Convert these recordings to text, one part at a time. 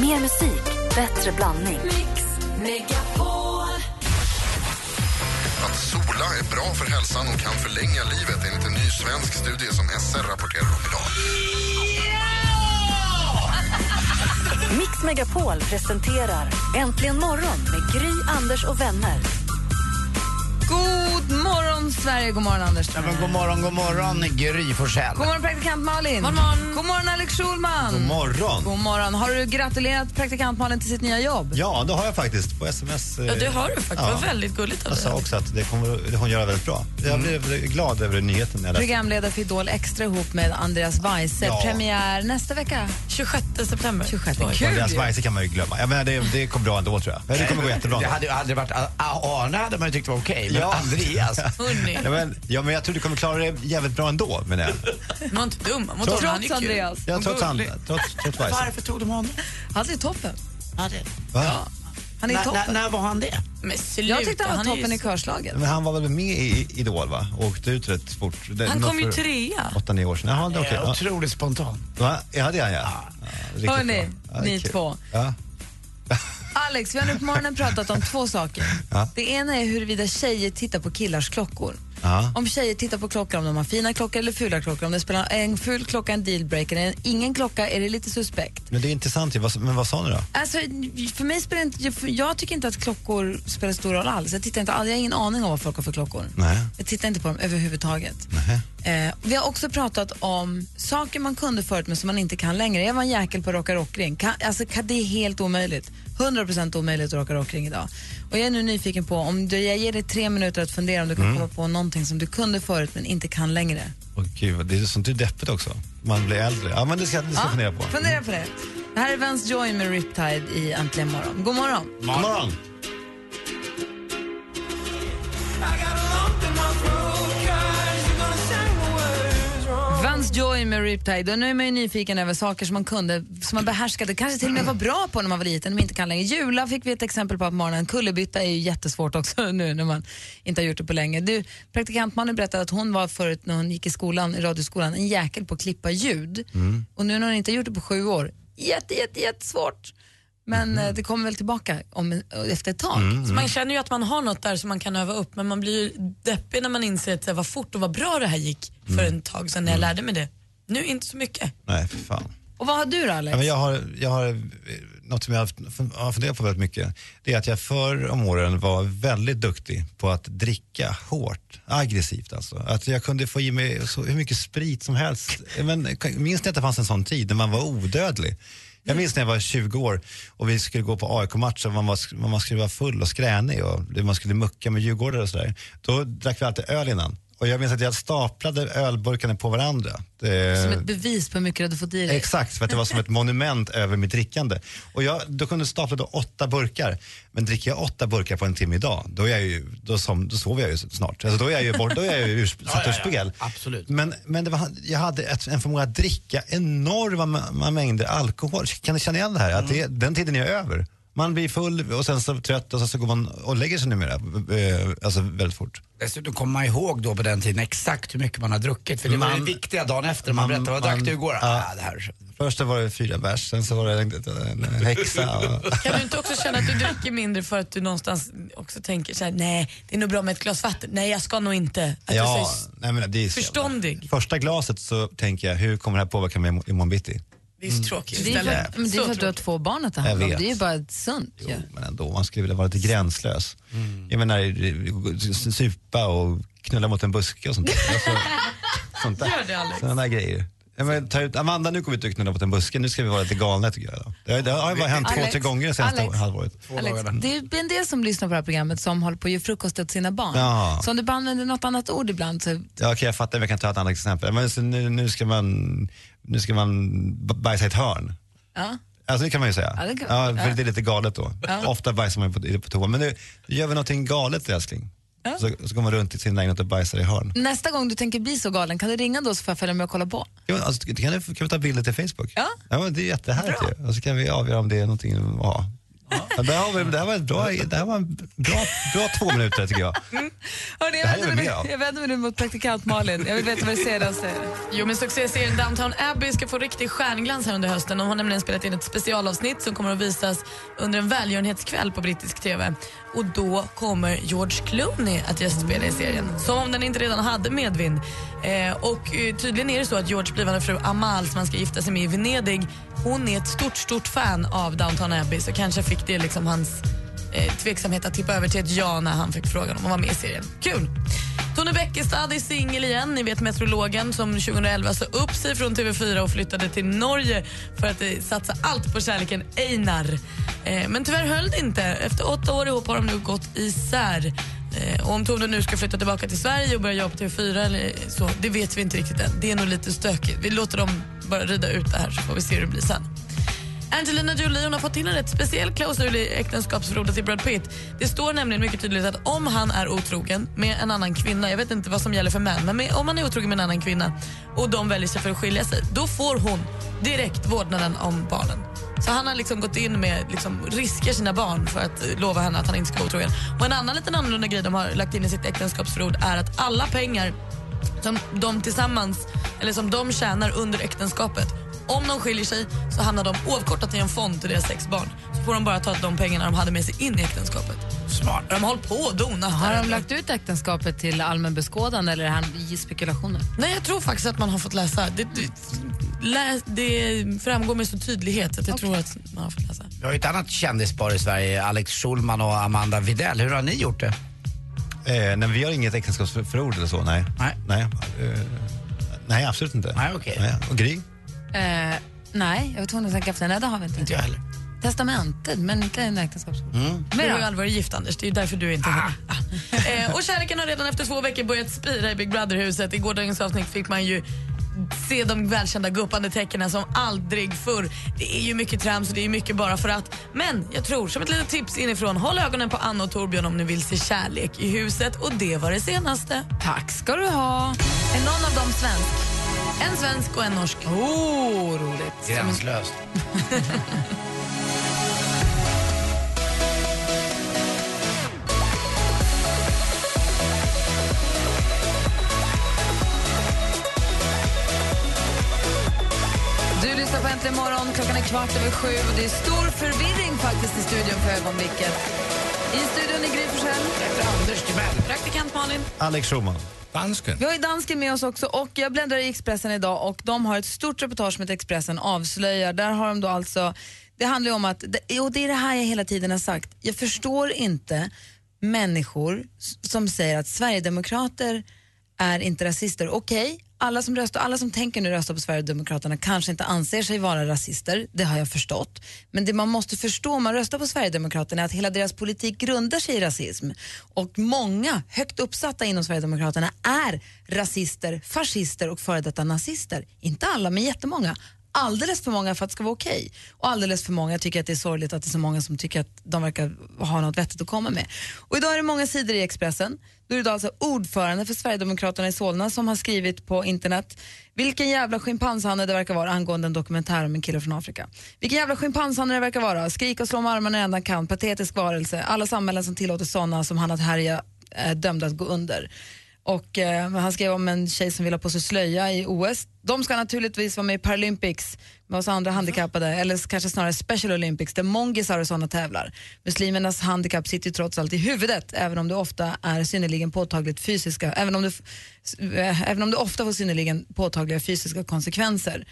Mer musik, bättre blandning. Att sola är bra för hälsan och kan förlänga livet enligt en ny svensk studie som SR rapporterar om idag. Mix Megapol presenterar Äntligen morgon med Gry, Anders och vänner. God morgon, Sverige. God morgon, Anders Ja, men god morgon, god morgon, Gry Forssell. God morgon, praktikant Malin. God morgon, god morgon Alex Schulman. God morgon. God morgon. Har du gratulerat praktikant Malin till sitt nya jobb? Ja, det har jag faktiskt på sms. Ja, det har du faktiskt. Det var väldigt gulligt av Jag sa dig. också att det kommer hon göra väldigt bra. Jag blev glad över nyheten. Jag. Programledare för Idol Extra ihop med Andreas Weise. Ja. Premiär nästa vecka. 26 september. 26. Och Kul Andreas. Weise kan man ju glömma. Jag menar, det, det kommer bra ändå tror jag. Det kommer gå jättebra. Det hade, hade det varit Arne hade man ju tyckt var okej, men Ja. Andreas. Hörni, Ja, men, ja, men jag tror du kommer klara det jävligt bra ändå. Men jag. man var inte dum. Man Trots-. Han är Trots. Andreas. Jag trots, han, trots, trots. Varför tog de honom? Han är toppen. Ja, det. Va? Han är När, toppen. när, var han det? Men sluta. Jag tyckte han var är ju toppen i körslaget. Men han var väl med i Idol va? Och åkte ut rätt fort. Det, Han kom ju trea. Åtta, nio år sedan. Jaha, det är. Eh, Ja. Otroligt spontan. Va? Ja, det är han ja. ja Hörni. Ja, är ni kul. två. Ja. Alex, vi har nu på morgonen pratat om två saker. Ja. Det ena är huruvida tjejer tittar på killars klockor. Ja. Om tjejer tittar på klockor, om de har fina klockor eller fula klockor, om det spelar en ful klocka en dealbreaker, en, ingen klocka är det lite suspekt. Men det är intressant Men vad sa ni då? Alltså, för mig spelar inte, jag- tycker inte att klockor spelar stor roll alls. Jag, tittar inte, jag har ingen aning om vad folk har för klockor. Nej. Jag tittar inte på dem överhuvudtaget. Eh, vi har också pratat om saker man kunde förut men som man inte kan längre. Jag var en jäkel på rocka rockring. Alltså, kan, det är helt omöjligt. 100% omöjligt att rocka rockring idag. Och jag är nu nyfiken på, om du, jag ger dig tre minuter att fundera om du kan Mm. komma på någonting som du kunde förut men inte kan längre. Åh gud, det är sånt är deppigt också. Man blir äldre. Ja, men det ska, det jag fundera på. Fundera på det. Det här är Vance Joy med Riptide i Äntligen morgon. God morgon. God morgon! Joy med Riptide. Och nu är man ju nyfiken över saker som man kunde, som man behärskade, kanske till och med var bra på när man var liten, men inte kan längre. Jula fick vi ett exempel på på morgonen. Kullerbytta är ju jättesvårt också nu när man inte har gjort det på länge. Du, praktikantmannen berättade att hon var förut när hon gick i skolan, i radioskolan, en jäkel på att klippa ljud. Och nu när hon inte har gjort det på sju år, jätte, jätte, jättesvårt. Men eh, det kommer väl tillbaka om, efter ett tag. Så man känner ju att man har något där som man kan öva upp men man blir ju deppig när man inser att vad fort och vad bra det här gick för en tag sedan när jag lärde mig det. Nu inte så mycket. Nej, för fan. Och vad har du då Alex? Ja, men jag, har, jag har eh, något som jag har funderat på väldigt mycket. Det är att jag förr om åren var väldigt duktig på att dricka hårt, aggressivt alltså. Att jag kunde få i mig så, hur mycket sprit som helst. Men, minns ni att det fanns en sån tid när man var odödlig? Jag minns när jag var 20 år och vi skulle gå på AIK-match och man, var, man skulle vara full och skränig och man skulle mucka med djurgårdare och sådär. Då drack vi alltid öl innan. Och jag minns att jag staplade ölburkarna på varandra. Det, Som ett bevis på hur mycket du hade fått i dig. Exakt, för att det var som ett monument över mitt drickande. Och jag, då kunde jag stapla åtta burkar. Men dricker jag åtta burkar på en timme idag, då, är jag ju, då, som, då sover jag ju snart. Alltså, då är jag ju, bort, då är jag ju ur, satt ur spel. absolut. Men, men det var, jag hade ett, en förmåga att dricka enorma ma- mängder alkohol. Kan ni känna igen det här? Att det, den tiden är över. Man blir full och sen så trött och sen så går man och lägger sig numera. Eh, alltså väldigt fort. Dessutom kommer man ihåg då på den tiden exakt hur mycket man har druckit. För det var Man- det viktiga dagen efter. Man, man- berättar vad drack du igår? ja. Ah, det här. Först så var det fyra bärs, sen så var det en, häxa. Och, Kan du inte också känna att du dricker mindre för att du någonstans också tänker så här, nej det är nog bra med ett glas vatten, nej jag ska nog inte. Att du säger, nej, men det är så jävla- Förståndig. Första glaset så tänker jag, hur kommer det här påverka mig imorgon bitti? Det är så tråkigt Det är för, istället. men det är Så för att du har två barn att ta hand om. vet. Det är ju bara sunt ju. Jo, men ändå, man skulle vilja vara lite gränslös. Jag menar, supa och knulla mot en buske och sånt där. Alltså, sånt där. Gör det, Alex. Sådana där grejer. Jag menar, ta ut, Amanda, nu kommer vi ut och knulla mot en buske, nu ska vi vara lite galna tycker jag. Det, har- det har ju bara hänt två, Alex, tre gånger det senaste Alex. halvåret. Alex, det är en del som lyssnar på det här programmet som håller på att ge frukost åt sina barn. Ja. Så om du bara använder något annat ord ibland så Ja, okej, jag fattar, men jag kan ta ett annat exempel. Men så nu, nu, ska man, nu ska man bajsa i ett hörn. ja. Alltså det kan man ju säga. Ja, det kan- ja, för ja. det är lite galet då. Ofta bajsar man på, på toa. Men nu gör vi någonting galet älskling. Så, så går man runt i sin lägenhet och bajsar i hörn. Nästa gång du tänker bli så galen, kan du ringa då så får jag följa med och kolla på? Ja, men alltså, kan, vi, kan vi ta bilder till Facebook? Ja. ja men det är jättehärligt ju. Och så kan vi avgöra om det är någonting att ha. Ja, där har vi, det här var, bra, det här var en bra, bra två minuter tycker jag. Hörrni, Det jag, här vänder mig, jag vänder mig nu mot praktikant Malin. Jag vill veta vad det senaste är. Jo, men succéserien Downtown Abbey ska få riktig stjärnglans här under hösten. De har nämligen spelat in ett specialavsnitt som kommer att visas under en välgörenhetskväll på brittisk TV. Och då kommer George Clooney att gästspela i serien. Som om den inte redan hade medvind. Eh, och eh, tydligen är det så att George blivande fru Amal som han ska gifta sig med i Venedig, hon är ett stort, stort fan av Downtown Abbey så kanske fick det liksom hans eh, tveksamhet att tippa över till ett ja när han fick frågan om att vara med i serien. Kul! Tony Bäckestad är singel igen. Ni vet meteorologen som 2011 sa upp sig från TV4 och flyttade till Norge för att eh, satsa allt på kärleken Einar. Eh, men tyvärr höll det inte. Efter åtta år ihop har de nu gått isär. Eh, och om Tone nu ska flytta tillbaka till Sverige och börja jobba på TV4 eller eh, så, det vet vi inte riktigt än. Det är nog lite stökigt. Vi låter dem bara rida ut det här så får vi se hur det blir sen. Angelina Jolie hon har fått till en rätt speciell klausul i äktenskapsförordet till Brad Pitt. Det står nämligen mycket tydligt att om han är otrogen med en annan kvinna, jag vet inte vad som gäller för män, men med, om han är otrogen med en annan kvinna och de väljer sig för att skilja sig, då får hon direkt vårdnaden om barnen. Så han har liksom gått in med liksom, risker sina barn för att lova henne att han inte ska vara otrogen. Och en annan liten annorlunda grej de har lagt in i sitt äktenskapsförord är att alla pengar som de tillsammans, eller som de tjänar under äktenskapet om de skiljer sig så hamnar de oavkortat i en fond till deras sex barn. Så får de bara ta de pengarna de hade med sig in i äktenskapet. Smart. De har hållit på och donat. Har de lagt ut äktenskapet till allmän beskådan eller är han i spekulationer? Nej, jag tror faktiskt att man har fått läsa. Det, det, lä, det framgår med så tydlighet att jag tror att man har fått läsa. Vi har ju ett annat kändispar i Sverige, Alex Schulman och Amanda Videll. Hur har ni gjort det? Eh, nej, vi har inget äktenskapsförord eller så, nej. Nej. Nej, eh, nej absolut inte. Nej, okej. Nej. Och Gry? Eh, nej, jag var tvungen att tänka efter. Nej, det har vi inte. Inte jag heller. Testamentet, men inte en äktenskapsförord. Mm. Du har ju aldrig varit gift Anders, det är ju därför du inte ah. eh, Och kärleken har redan efter två veckor börjat spira i Big Brother-huset. I gårdagens avsnitt fick man ju se de välkända guppande tecknen som aldrig förr. Det är ju mycket trams och det är mycket bara för att. Men jag tror, som ett litet tips inifrån, håll ögonen på Anna och Torbjörn om ni vill se kärlek i huset. Och det var det senaste. Tack ska du ha. Är någon av dem svensk? En svensk och en norsk. Oh, roligt. Gränslöst. Du lyssnar på Äntligen morgon. Klockan är kvart över sju och det är stor förvirring faktiskt i studion för ögonblicket. I studion är Gry Forssell. Anders Timell. Praktikant Malin. Alex Schulman. Dansken. Vi har ju dansken med oss också och jag bläddrar i Expressen idag och de har ett stort reportage som Expressen avslöjar. Där har de då alltså, det handlar ju om att, och det är det här jag hela tiden har sagt, jag förstår inte människor som säger att Sverigedemokrater är inte rasister. Okej, alla som röstar, alla som tänker nu rösta på Sverigedemokraterna kanske inte anser sig vara rasister, det har jag förstått. Men det man måste förstå om man röstar på Sverigedemokraterna är att hela deras politik grundar sig i rasism. Och många högt uppsatta inom Sverigedemokraterna är rasister, fascister och före detta nazister. Inte alla, men jättemånga. Alldeles för många för att det ska vara okej. Och alldeles för många tycker att det är sorgligt att det är så många som tycker att de verkar ha något vettigt att komma med. Och idag är det många sidor i Expressen. Då är det alltså ordförande för Sverigedemokraterna i Solna som har skrivit på internet vilken jävla schimpanshanne det verkar vara angående en dokumentär om en kille från Afrika. Vilken jävla schimpanshanne det verkar vara. Skrika och slå med armarna i ända kan, patetisk varelse. Alla samhällen som tillåter sådana som han att härja är dömda att gå under. Och eh, han skrev om en tjej som vill ha på sig slöja i OS. De ska naturligtvis vara med i Paralympics med oss andra handikappade, eller kanske snarare Special Olympics där mongisar och sådana tävlar. Muslimernas handikapp sitter ju trots allt i huvudet, även om det ofta är synnerligen påtagligt fysiska, även om det, eh, även om det ofta får synnerligen påtagliga fysiska konsekvenser.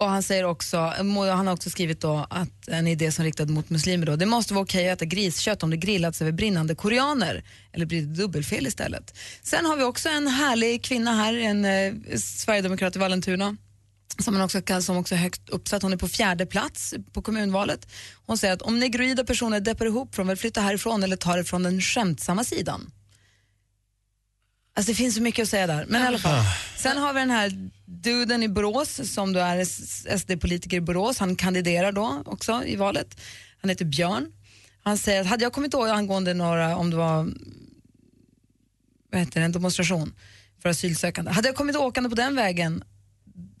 Och han säger också, han har också skrivit då att en idé som är riktad mot muslimer då, det måste vara okej att äta griskött om det grillats över brinnande koreaner eller blir det dubbelfel istället. Sen har vi också en härlig kvinna här, en eh, sverigedemokrat i Vallentuna som, man också, kan- som också är högt uppsatt. Hon är på fjärde plats på kommunvalet. Hon säger att om negroida personer deppar ihop får de väl flytta härifrån eller ta det från den skämtsamma sidan. Alltså det finns så mycket att säga där. Men i alla fall. Sen har vi den här duden i Borås som då är SD-politiker i Borås. Han kandiderar då också i valet. Han heter Björn. Han säger att hade jag kommit ihåg angående några, om det var vad heter det, en demonstration för asylsökande. Hade jag kommit åkande på den vägen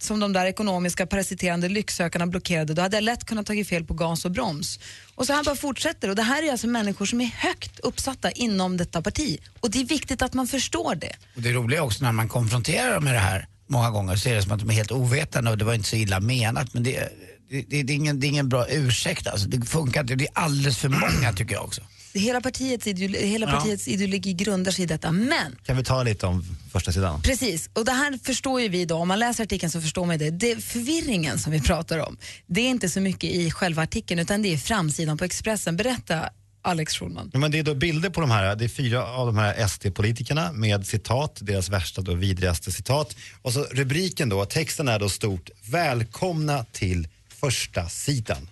som de där ekonomiska parasiterande lycksökarna blockerade, då hade jag lätt kunnat tagit fel på gas och broms. Och så han bara fortsätter. Och det här är alltså människor som är högt uppsatta inom detta parti. Och det är viktigt att man förstår det. Och det roliga är också när man konfronterar dem med det här många gånger så är det som att de är helt ovetande och det var inte så illa menat men det, det, det, det, är, ingen, det är ingen bra ursäkt alltså. Det funkar inte. Det är alldeles för många tycker jag också. Hela partiets, ideologi, hela Ja. partiets ideologi grundar sig i detta. Men Kan vi ta lite om första sidan? Precis, och det här förstår ju vi då, om man läser artikeln så förstår man det. det. Förvirringen som vi pratar om, det är inte så mycket i själva artikeln utan det är framsidan på Expressen. Berätta Alex Schulman. Ja, men det är då bilder på de här, det är fyra av de här SD-politikerna med citat, deras värsta då vidrigaste citat. Och så rubriken då, texten är då stort, välkomna till första sidan.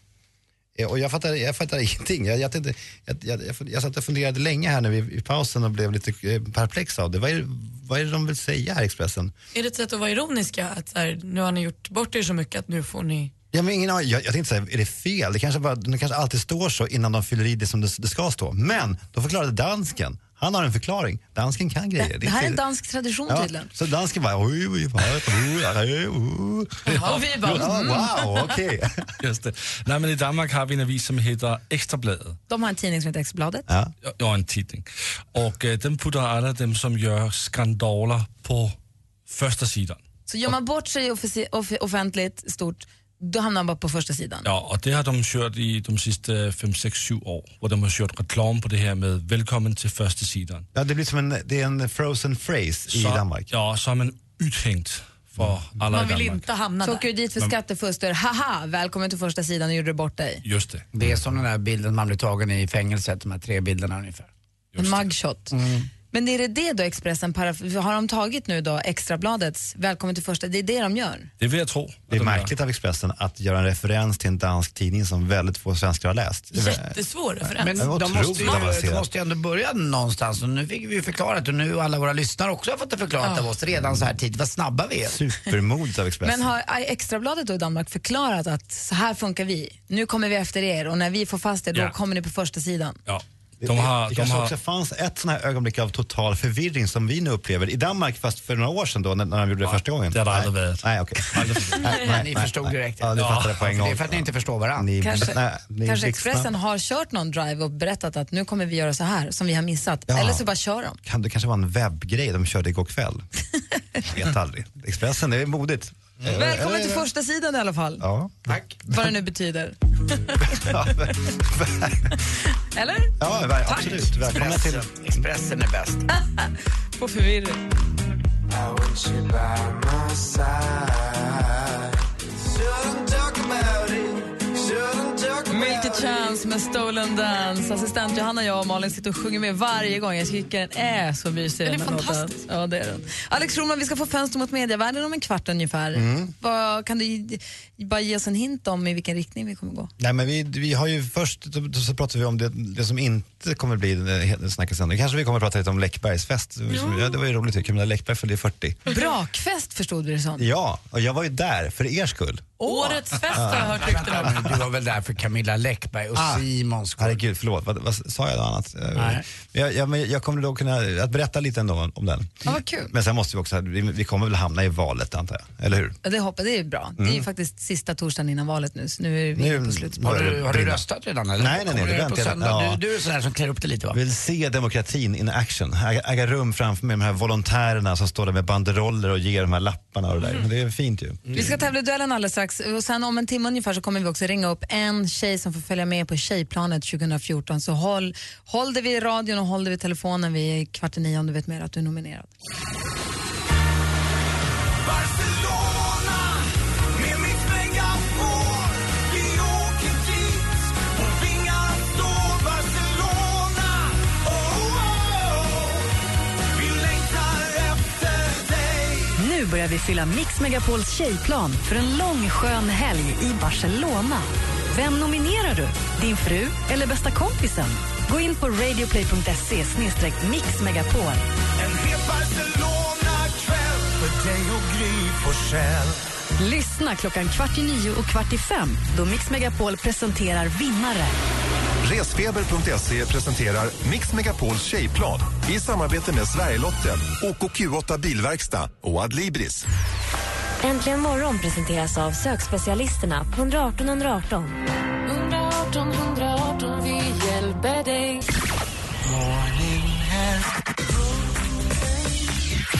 Eh, Och jag fattar, jag fattar ingenting. Jag, jag, tänkte, jag, jag, jag, satt och funderade länge här nu i, i pausen och blev lite eh, perplex av det. Vad är, vad är det de vill säga här, Expressen? Är det ett sätt att vara ironiska? Att så här, nu har ni gjort bort er så mycket att nu får ni... Ja, men ingen, jag, jag tänkte säga, är det fel? Det kanske, bara, det kanske alltid står så innan de fyller i det som det, det ska stå. Men då förklarade dansken. Han har en förklaring. Dansken kan grejer. Det, det här är en dansk tradition Ja, tydligen. så dansken bara... Oj, oj, oj, oj, oj, oj. Och vi bara, Ja, mm. wow, okej. Just det. Nej, men I Danmark har vi en avis som heter Ekstrabladet. De har en tidning som heter Extrabladet. Ja. Ja, en tidning. Och äh, den putter alla dem som gör skandaler på första sidan. Så gör man bort sig offentligt stort, då hamnar man bara på första sidan. Ja, och det har de kört i de sista 5, 6, 7 år. Och de har kört reklam på det här med välkommen till första sidan. Ja, det blir som en, det är en frozen phrase i Så- Danmark. Ja, så är man uthängt för alla Man i vill Danmark. inte hamna Så där. åker du dit för skattefusk, då är det haha, välkommen till första sidan och gjorde du bort dig. Just det. Det är som den där bilden man blir tagen i fängelset, de här tre bilderna ungefär. En mugshot. Men är det det då Expressen, har de tagit nu då Extrabladets välkommen till första, det är det de gör? Det vill jag tro. Det är gör. märkligt av Expressen att göra en referens till en dansk tidning som väldigt få svenskar har läst. Det är- Jättesvår referens. Men de måste, ju, de måste ju ändå börja någonstans och nu fick vi ju förklarat och nu har alla våra lyssnare också fått det förklarat av oss redan så här tidigt. Vad snabba vi är. Supermodigt av Expressen. Men har Extrabladet då i Danmark förklarat att så här funkar vi, nu kommer vi efter er och när vi får fast er då Ja. kommer ni på första sidan. Ja. Det, De har, det de kanske har, också fanns ett sånt här ögonblick av total förvirring som vi nu upplever i Danmark fast för några år sedan då när, när de gjorde det första gången. det Nej. aldrig varit. Nej, okej. Nej, ni förstod direkt. Ja, ni Ja. fattade på en gång. Det är för att ni inte förstår varandra. Ni, Kanske, nej, ni kanske. Expressen har kört någon drive och berättat att nu kommer vi göra så här som vi har missat. Ja. Eller så bara kör de. Kan det kanske var en webbgrej de körde igår kväll? Vet aldrig. Expressen, det är modigt. Eh, Välkommen till första sidan i alla fall. Ja. Tack. Vad det nu betyder. Ja, Eller? ja, ver- absolut. Välkomna till... Expressen, Expressen är bäst. På förvirring. Chance med Stolen Dance. Assistent Johanna, jag och Malin sitter och sjunger med varje gång. Jag tycker den är så mysig. Den är fantastisk. Ja, det är den. Alex Schulman, vi ska få fönster mot medievärlden om en kvart ungefär. Mm. Vad, kan du ge- bara ge oss en hint om i vilken riktning vi kommer gå? Nej, men vi, vi har ju först så, så pratar vi om det, det som inte kommer bli den snackisen. Kanske vi kommer att prata lite om Läckbergs fest. Ja, det var ju roligt. Camilla Läckberg fyllde 40. Brakfest förstod vi det som. Ja, och jag var ju där för er skull. Årets fest har jag hört rykten om. Du var väl där för Camilla Läckberg och Simons skull. Herregud, förlåt. Vad, vad sa jag något annat? Nej. Jag, jag, jag kommer då kunna att berätta lite ändå om, om den. Ja, vad kul. Men sen måste vi också, vi, vi kommer väl hamna i valet antar jag, eller hur? Ja, det hoppas det är bra. Det är ju faktiskt sista torsdagen innan valet nu, så nu är vi Mm. Nu på slutspåret. Har du, det har du brinna. röstat redan eller? Nej, nej, nej, det du på söndag? Ja. Du, du är sån där som klär upp det lite va? Vill se demokratin in action, äga, rum framför mig med de här volontärerna som står där med banderoller och ger de här lapparna och det där. Men det är fint ju. Vi ska tävla i duellen alldeles strax och sen om en timme ungefär så kommer vi också ringa upp en tjej som får följa med på Tjejplanet 2014. Så håll, håll dig vid radion och håll dig vid telefonen vid kvart i nio om du vet mer att du är nominerad. Nu börjar vi fylla Mix Megapols tjejplan för en lång skön helg i Barcelona. Vem nominerar du? Din fru eller bästa kompisen? Gå in på radioplay.se mixmegapol. Lyssna klockan kvart i nio och kvart i fem då Mix Megapol presenterar vinnare. Resfeber.se presenterar Mix Megapols tjejplan i samarbete med Sverigelotten, OKQ8 Bilverkstad och Adlibris. Äntligen morgon presenteras av sökspecialisterna på 118 118. 118 118, vi hjälper dig.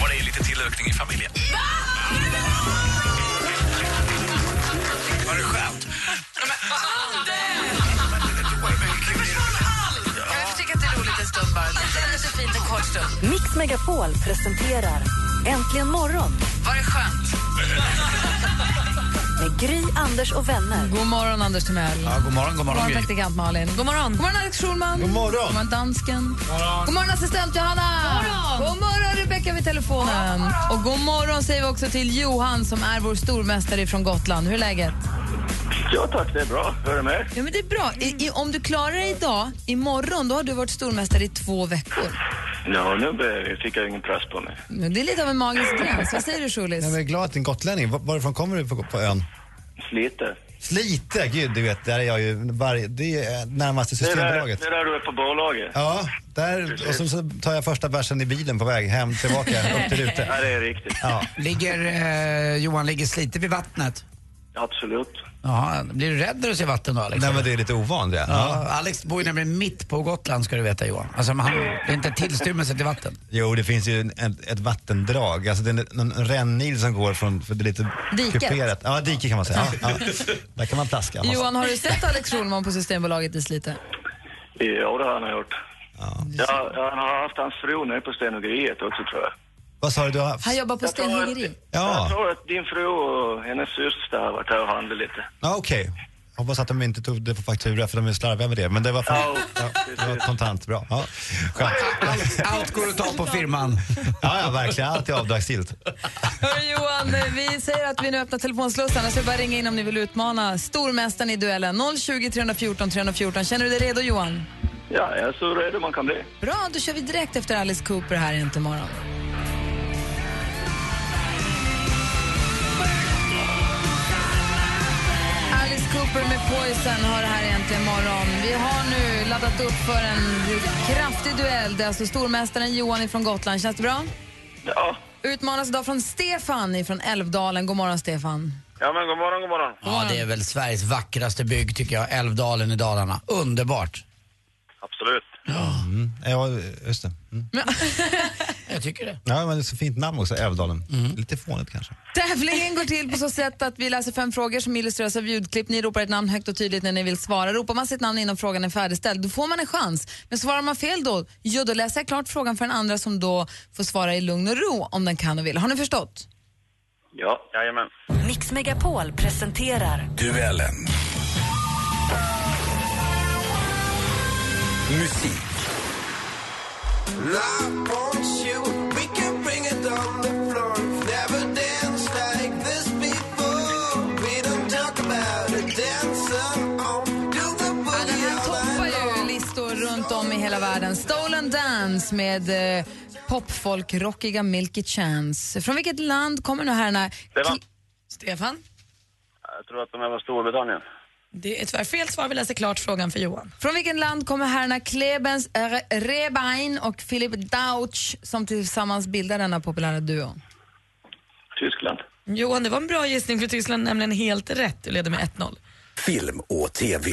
Var det lite tillökning i familjen? Stund. Mix Megapol presenterar Äntligen morgon Var det skönt? med Gry, Anders och vänner. God morgon, Anders Timell. Ja, god morgon, god God morgon. morgon, Gry. praktikant Malin. God morgon. God morgon, Alex Schulman. God morgon. God morgon, dansken. God morgon, assistent Johanna. God morgon, god morgon Rebecka vid telefonen. Och god morgon säger vi också till Johan som är vår stormästare från Gotland. Hur är läget? Ja tack, det är bra. Hur är det med Ja, men det är bra. I, i, om du klarar dig idag, imorgon, då har du varit stormästare i två veckor. Ja, nu fick jag ingen press på mig. Det är lite av en magisk gräns. Vad säger du, Schulis? Jag är glad att du är en gotlänning. Var- Varifrån kommer du på, på ön? Slite. Slite, gud du vet, där är jag ju varje, det är närmaste Det är, där, Systembolaget. det är där du är på bolaget. Ja, där, och så, så tar jag första bärsen i bilen på väg hem tillbaka upp till Rute. Ja, det är riktigt. Ja. Ligger, eh, Johan ligger Slite vid vattnet? Absolut. Jaha, blir du rädd när du ser vatten då Alex? Nej men det är lite ovant det. Ja, Ja. Alex bor ju nämligen mitt på Gotland ska du veta Johan. Alltså, han, det är inte tillstymmelse till vatten. Jo, det finns ju en, ett, ett vattendrag, alltså det är en, en rännil som går från, för det är lite Diket. kuperat. Ja, dike kan man säga. Ja, ja. Där kan man plaska. Johan, har du sett Alex Schulman på Systembolaget i Slite? Ja, det har han gjort. Ja. Ja, han har haft hans fru nere på stenhuggeriet också tror jag. Vad sa du? du har... Han jobbar på Jag stenhuggeri. Jag Ja, tror att din fru och hennes syster har varit här och handlat lite. ja okej. Hoppas att de inte tog det på faktura för de är slarviga med det. Men det var, Ja, ja, det var kontant, bra. Ja, skönt. Allt, allt går att ta på firman. Ja, ja, verkligen. Allt är avdragsgillt. Hörru, Johan, vi säger att vi nu öppnar telefonslussarna så bara ringa in om ni vill utmana stormästaren i duellen. 020 314 314. Känner du dig redo Johan? Ja, jag är så redo man kan bli. Bra, då kör vi direkt efter Alice Cooper här i morgon. Cooper med Poison har det här egentligen morgon. Vi har nu laddat upp för en kraftig duell. Det är alltså stormästaren Johan från Gotland. Känns det bra? Ja. Utmanas idag från Stefan från Älvdalen. God morgon Stefan. Ja, men god morgon, god morgon. Ja, det är väl Sveriges vackraste bygg tycker jag. Älvdalen i Dalarna. Underbart. Absolut. Mm. Ja, just det. Mm. Jag tycker det. Ja, men det är så fint namn också, Älvdalen. Lite fånigt kanske. Tävlingen går till på så sätt att vi läser fem frågor som illustreras av ljudklipp. Ni ropar ett namn högt och tydligt när ni vill svara. Ropar man sitt namn innan frågan är färdigställd, då får man en chans. Men svarar man fel då, jo, då läser jag klart frågan för den andra som då får svara i lugn och ro om den kan och vill. Har ni förstått? Ja, jajamän. Mix Megapol presenterar Duellen. Musik. Listor runt om i hela världen. Stolen Dance med eh, popfolk-rockiga Milky Chance. Från vilket land kommer nu herrarna? Stefan. Stefan? Jag tror att de är från Storbritannien. Det är tyvärr fel svar. Vi läser klart frågan för Johan. Från vilket land kommer herrarna Klebens R- Rebein och Philip Dauch som tillsammans bildar denna populära duo? Tyskland. Johan, det var en bra gissning för Tyskland nämligen helt rätt. Du leder med 1-0. Film och TV.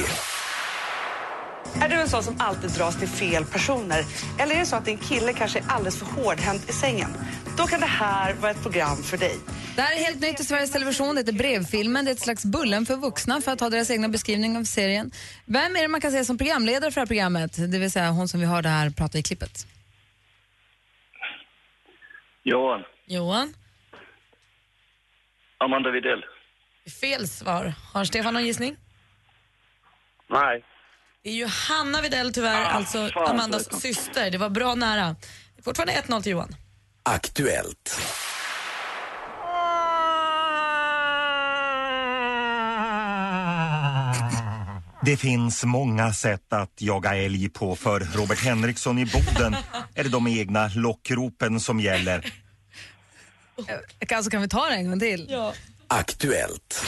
Är du en sån som alltid dras till fel personer? Eller är det så att din kille kanske är alldeles för hårdhänt i sängen? Då kan det här vara ett program för dig. Det här är helt nytt i Sveriges Television. Det heter Brevfilmen. Det är ett slags Bullen för vuxna för att ha deras egna beskrivning av serien. Vem är det man kan se som programledare för det här programmet? Det vill säga hon som vi hörde här prata i klippet. Johan. Johan? Amanda Widell. Fel svar. Har Stefan någon gissning? Nej. Det är ju Hanna Widell tyvärr, alltså fan, Amandas syster. Det var bra nära. Fortfarande 1-0 till Johan. Aktuellt. Det finns många sätt att jaga älg på. För Robert Henriksson i Boden är det de egna lockropen som gäller. Alltså kan vi ta det en gång till? Ja. Aktuellt.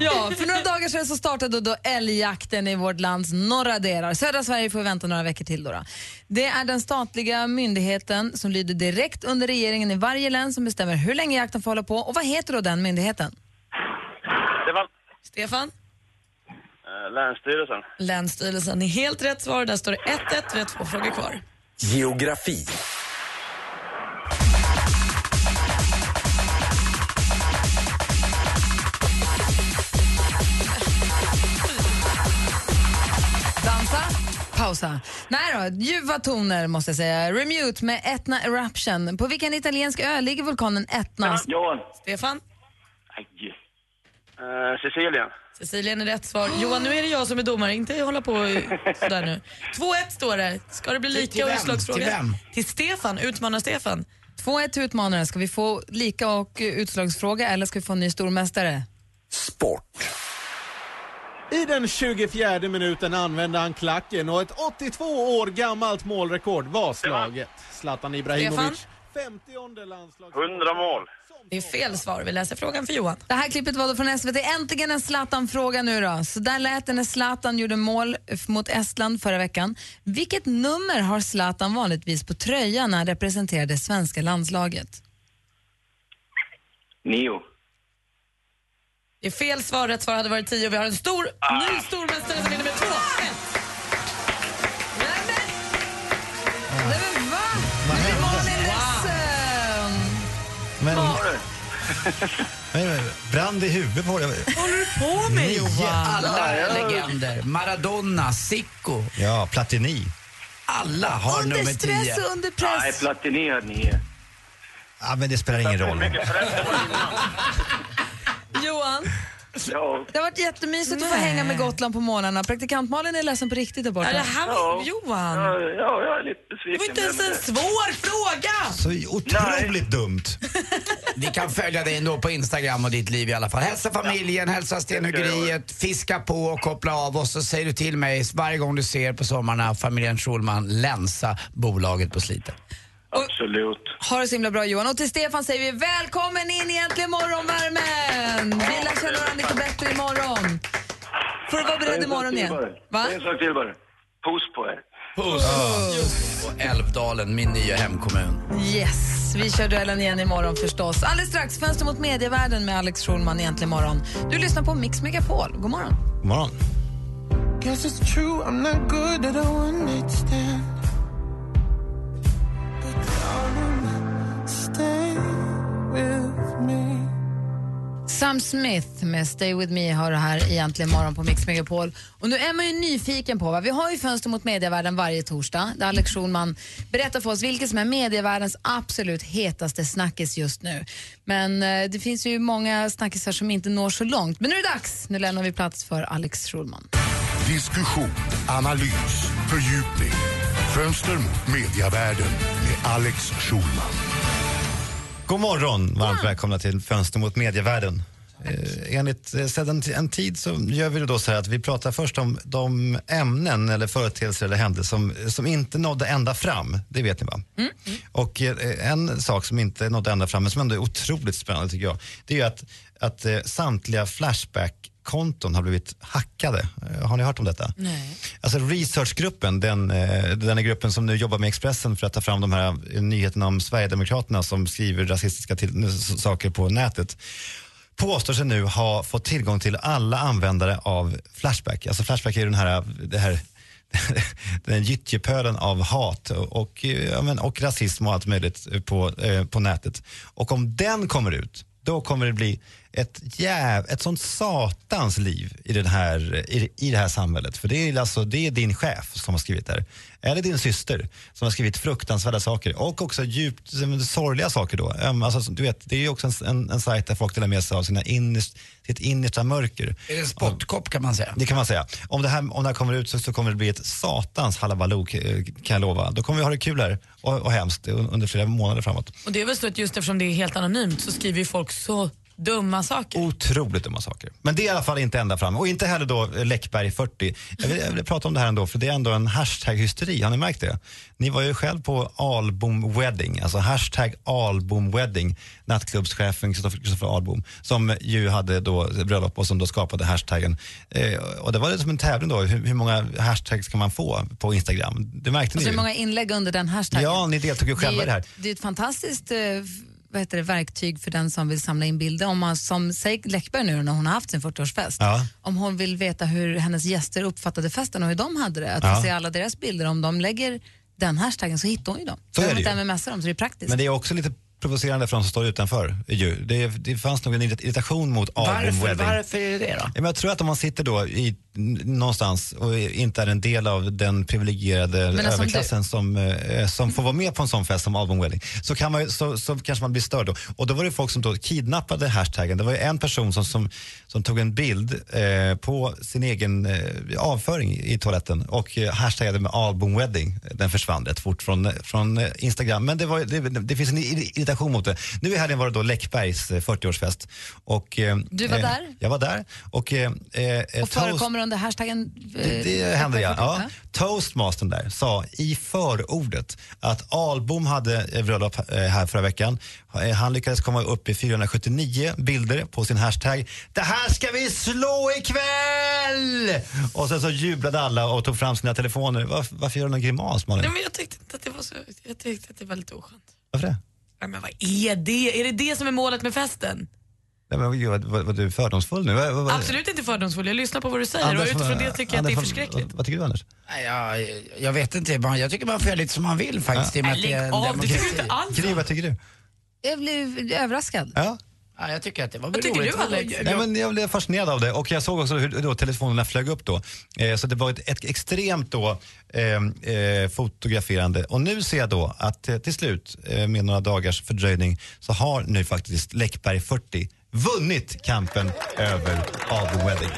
Ja, för några dagar sedan så startade då älgjakten i vårt lands norra delar. Södra Sverige får vänta några veckor till. Då, då. Det är den statliga myndigheten som lyder direkt under regeringen i varje län som bestämmer hur länge jakten får hålla på. Och vad heter då den myndigheten? Stefan. Stefan? Uh, länsstyrelsen. Länsstyrelsen är helt rätt svar. Där står det 1-1. Vi har två frågor kvar. Geografi. Pausa. Nej då, ljuva toner måste jag säga. Remute med Etna Eruption. På vilken italiensk ö ligger vulkanen Etna? Johan. Stefan? Nej. Uh, Sicilien. Cecilien är rätt svar. Johan, nu är det jag som är domare, inte hålla på sådär nu. 2-1 står det. Ska det bli Till- lika till och vem? utslagsfråga? Till vem? Till Stefan, utmanar Stefan. 2-1 till utmanaren. Ska vi få lika och utslagsfråga eller ska vi få en ny stormästare? I den 24 minuten använde han klacken och ett 82 år gammalt målrekord var slaget. Zlatan Ibrahimovic, 50 landslags... 100 mål. Det är fel svar. Vi läser frågan för Johan. Det här klippet var då från SVT. Äntligen en Zlatan-fråga nu då. Så där lät det när Zlatan gjorde mål mot Estland förra veckan. Vilket nummer har Zlatan vanligtvis på tröjan när han representerar det svenska landslaget? Nio. Det är fel svar. Rätt svar hade varit 10 och vi har en stor, ny stormästare som vinner med 2 Nej, men va? Vad hände? Är ledsen. Men, men, brand i huvudet på dig. håller du på med Nio, alla ja. legender. Maradona, Sicko. Ja, Platini. Alla har Under nummer stress 10. och under press. Nej, Platini hade nio. Ja, men det spelar ingen roll. Johan, Ja. det har varit jättemysigt att få hänga med Gotland på morgnarna. Praktikant Malin är ledsen på riktigt där borta. Ja, det här var Johan. Ja, ja, jag är lite besviken. Det var inte ens en svår fråga. Så otroligt dumt. Vi kan följa dig ändå på Instagram och ditt liv i alla fall. Hälsa familjen, hälsa stenhuggeriet, fiska på och koppla av och så säger du till mig varje gång du ser på sommarna familjen Schulman länsa bolaget på Slite. Absolut. Ha det så himla bra Johan. Och till Stefan säger vi välkommen in i Äntligen morgonvärmen. Vi lär känna varandra lite bättre imorgon. Får du vara beredd imorgon igen. Va? En sak till bara. Puss på er. Puss! Och Älvdalen, min nya hemkommun. Yes, vi kör duellen igen imorgon förstås. Alldeles strax Fönster mot medievärlden med Alex Schulman egentligen imorgon. Du lyssnar på Mix Megapol. God morgon. God morgon. Sam Smith med Stay With Me har det här egentligen morgon på Mix Megapol. Och nu är man ju nyfiken på, va? vi har ju Fönster mot medievärlden varje torsdag där Alex Schulman berättar för oss vilket som är medievärldens absolut hetaste snackis just nu. Men eh, det finns ju många snackisar som inte når så långt. Men nu är det dags, nu lämnar vi plats för Alex Schulman. Diskussion, analys, fördjupning. Fönster mot mediavärlden med Alex Schulman. God morgon, varmt välkomna till Fönster mot medievärlden. Eh, enligt eh, sedan t- en tid så gör vi det då så här att vi pratar först om de ämnen eller företeelser eller händelser som, som inte nådde ända fram. Det vet ni va? Och eh, en sak som inte nådde ända fram men som ändå är otroligt spännande tycker jag. Det är ju att, att eh, samtliga Flashback-konton har blivit hackade. Eh, har ni hört om detta? Nej. Alltså researchgruppen, den, eh, den är gruppen som nu jobbar med Expressen för att ta fram de här eh, nyheterna om Sverigedemokraterna som skriver rasistiska till, saker på nätet påstår sig nu ha fått tillgång till alla användare av Flashback. Alltså Flashback är den här, det här den gyttjepölen av hat och, ja, men, och rasism och allt möjligt på, eh, på nätet. Och om den kommer ut, då kommer det bli ett, jäv, ett sånt satans liv i, den här, i, i det här samhället. För det är, alltså, det är din chef som har skrivit det här. Eller din syster som har skrivit fruktansvärda saker och också djupt eh, sorgliga saker. Då. Alltså, du vet, det är ju också en, en, en sajt där folk delar med sig av sina innerst, sitt innersta mörker. Är det en spottkopp kan man säga? Det kan man säga. Om det här, om det här kommer ut så, så kommer det bli ett satans halabaloo eh, kan jag lova. Då kommer vi ha det kul här och, och hemskt un- under flera månader framåt. Och det är väl så att just eftersom det är helt anonymt så skriver ju folk så dumma saker. Otroligt dumma saker. Men det är i alla fall inte ända fram. Och inte heller då eh, Läckberg 40. Jag vill, jag vill prata om det här ändå, för det är ändå en hashtag-hysteri. Har ni märkt det? Ni var ju själv på album-wedding, alltså hashtag album-wedding. Nattklubbschefen Kristoffer Albom, som ju hade då bröllop och som då skapade hashtaggen. Eh, och det var det som en tävling då, hur, hur många hashtags kan man få på Instagram? Det märkte Och så ni ju. det många inlägg under den hashtaggen. Ja, ni deltog ju själva i det här. är, det är ett fantastiskt eh, vad heter det, verktyg för den som vill samla in bilder. Om man, som säg Läckberg nu när hon har haft sin 40-årsfest, Ja. om hon vill veta hur hennes gäster uppfattade festen och hur de hade det, att Ja. få se alla deras bilder, om de lägger den hashtaggen så hittar hon ju dem. Så är Behöver det inte ju. MMSa dem så det är praktiskt. Men det är också lite provocerande för de som står utanför. Ju. Det, det fanns nog en irritation mot Varför, wedding. varför är det det då? Jag tror att om man sitter då i, någonstans och inte är en del av den privilegierade Men som överklassen som, eh, som får vara med på en sån fest som Album Wedding, så, kan man, så, så kanske man blir störd. Då. Och då var det folk som då kidnappade hashtaggen. Det var en person som, som, som tog en bild eh, på sin egen eh, avföring i toaletten och eh, hashtagade med Album Wedding. Den försvann rätt fort från, från eh, Instagram. Men det, var, det, det finns en ir- irritation mot det. Nu i helgen var det då Läckbergs eh, 40-årsfest. Och, eh, Du var eh, där? Jag var där. Och, eh, eh, och förekommer under hashtaggen... eh, det, det hände ja. Ja. Toastmastern där sa i förordet att Albom hade eh, bröllop eh, här förra veckan. Eh, Han lyckades komma upp i 479 bilder på sin hashtag. Det här ska vi slå ikväll! Och sen så jublade alla och tog fram sina telefoner. Varför, varför gör du någon grimas Malin? Nej, men jag tyckte inte att det var så, jag tyckte att det var lite oskönt. Varför det? Nej, men vad är det? Är det det som är målet med festen? Nej, men, gud, vad, vad, vad du är fördomsfull nu. Vad, vad, Absolut inte fördomsfull, jag lyssnar på vad du säger Anders, och utifrån det tycker jag att det är förskräckligt. Vad, vad tycker du Anders? Nej, Jag, jag vet inte, man- jag tycker man får göra lite som man vill faktiskt. i och med att det är en demokrati. Gry, vad tycker du? Jag blev överraskad. Ja. Ja, jag tycker att det var Vad tycker roligt. du, Alex? Nej, men jag blev fascinerad av det och jag såg också hur då telefonerna flög upp då. Eh, så det var ett, ett extremt då, eh, eh, fotograferande. Och nu ser jag då att eh, till slut, eh, med några dagars fördröjning, så har nu faktiskt Läckberg 40 vunnit kampen över Album Wedding.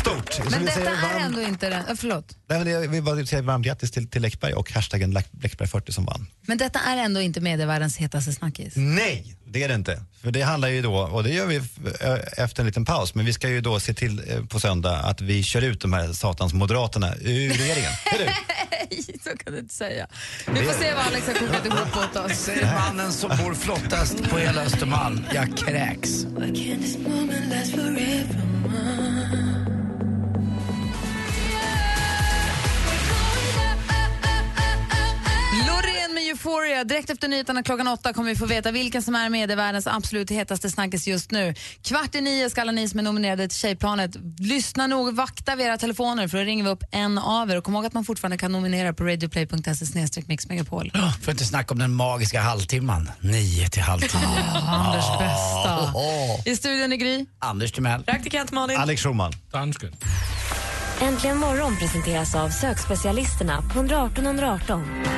Stort! Så Men detta är varm- ändå inte den... Förlåt. Nej, men jag vill bara säga varmt grattis till, till Läckberg och hashtaggen Läck- Läckberg 40 som vann. Men detta är ändå inte medievärldens hetaste snackis. Nej, det är det inte. För det handlar ju då, och det gör vi efter en liten paus, men vi ska ju då se till eh, på söndag att vi kör ut de här satans moderaterna ur regeringen. Nej, så kan du inte säga. Vi får se vad Alex har kokat ihop åt oss. Säger mannen som bor flottast på hela Östermalm. Jag kräks. Euphoria. Direkt efter nyheterna klockan åtta kommer vi få veta vilken som är medievärldens absolut hetaste snackis just nu. Kvart i nio ska alla ni som är nominerade till Tjejplanet lyssna nog, vakta vid era telefoner för då ringer vi upp en av er. Och kom ihåg att man fortfarande kan nominera på radioplay.se mixmegapol. Får inte snacka om den magiska halvtimman. Nio till halv tio. Anders bästa. Oh, oh, oh. I studion är Gry. Anders Timell. Praktikant Malin. Alex Schulman. Dansken. Äntligen morgon presenteras av sökspecialisterna på 118 118. 118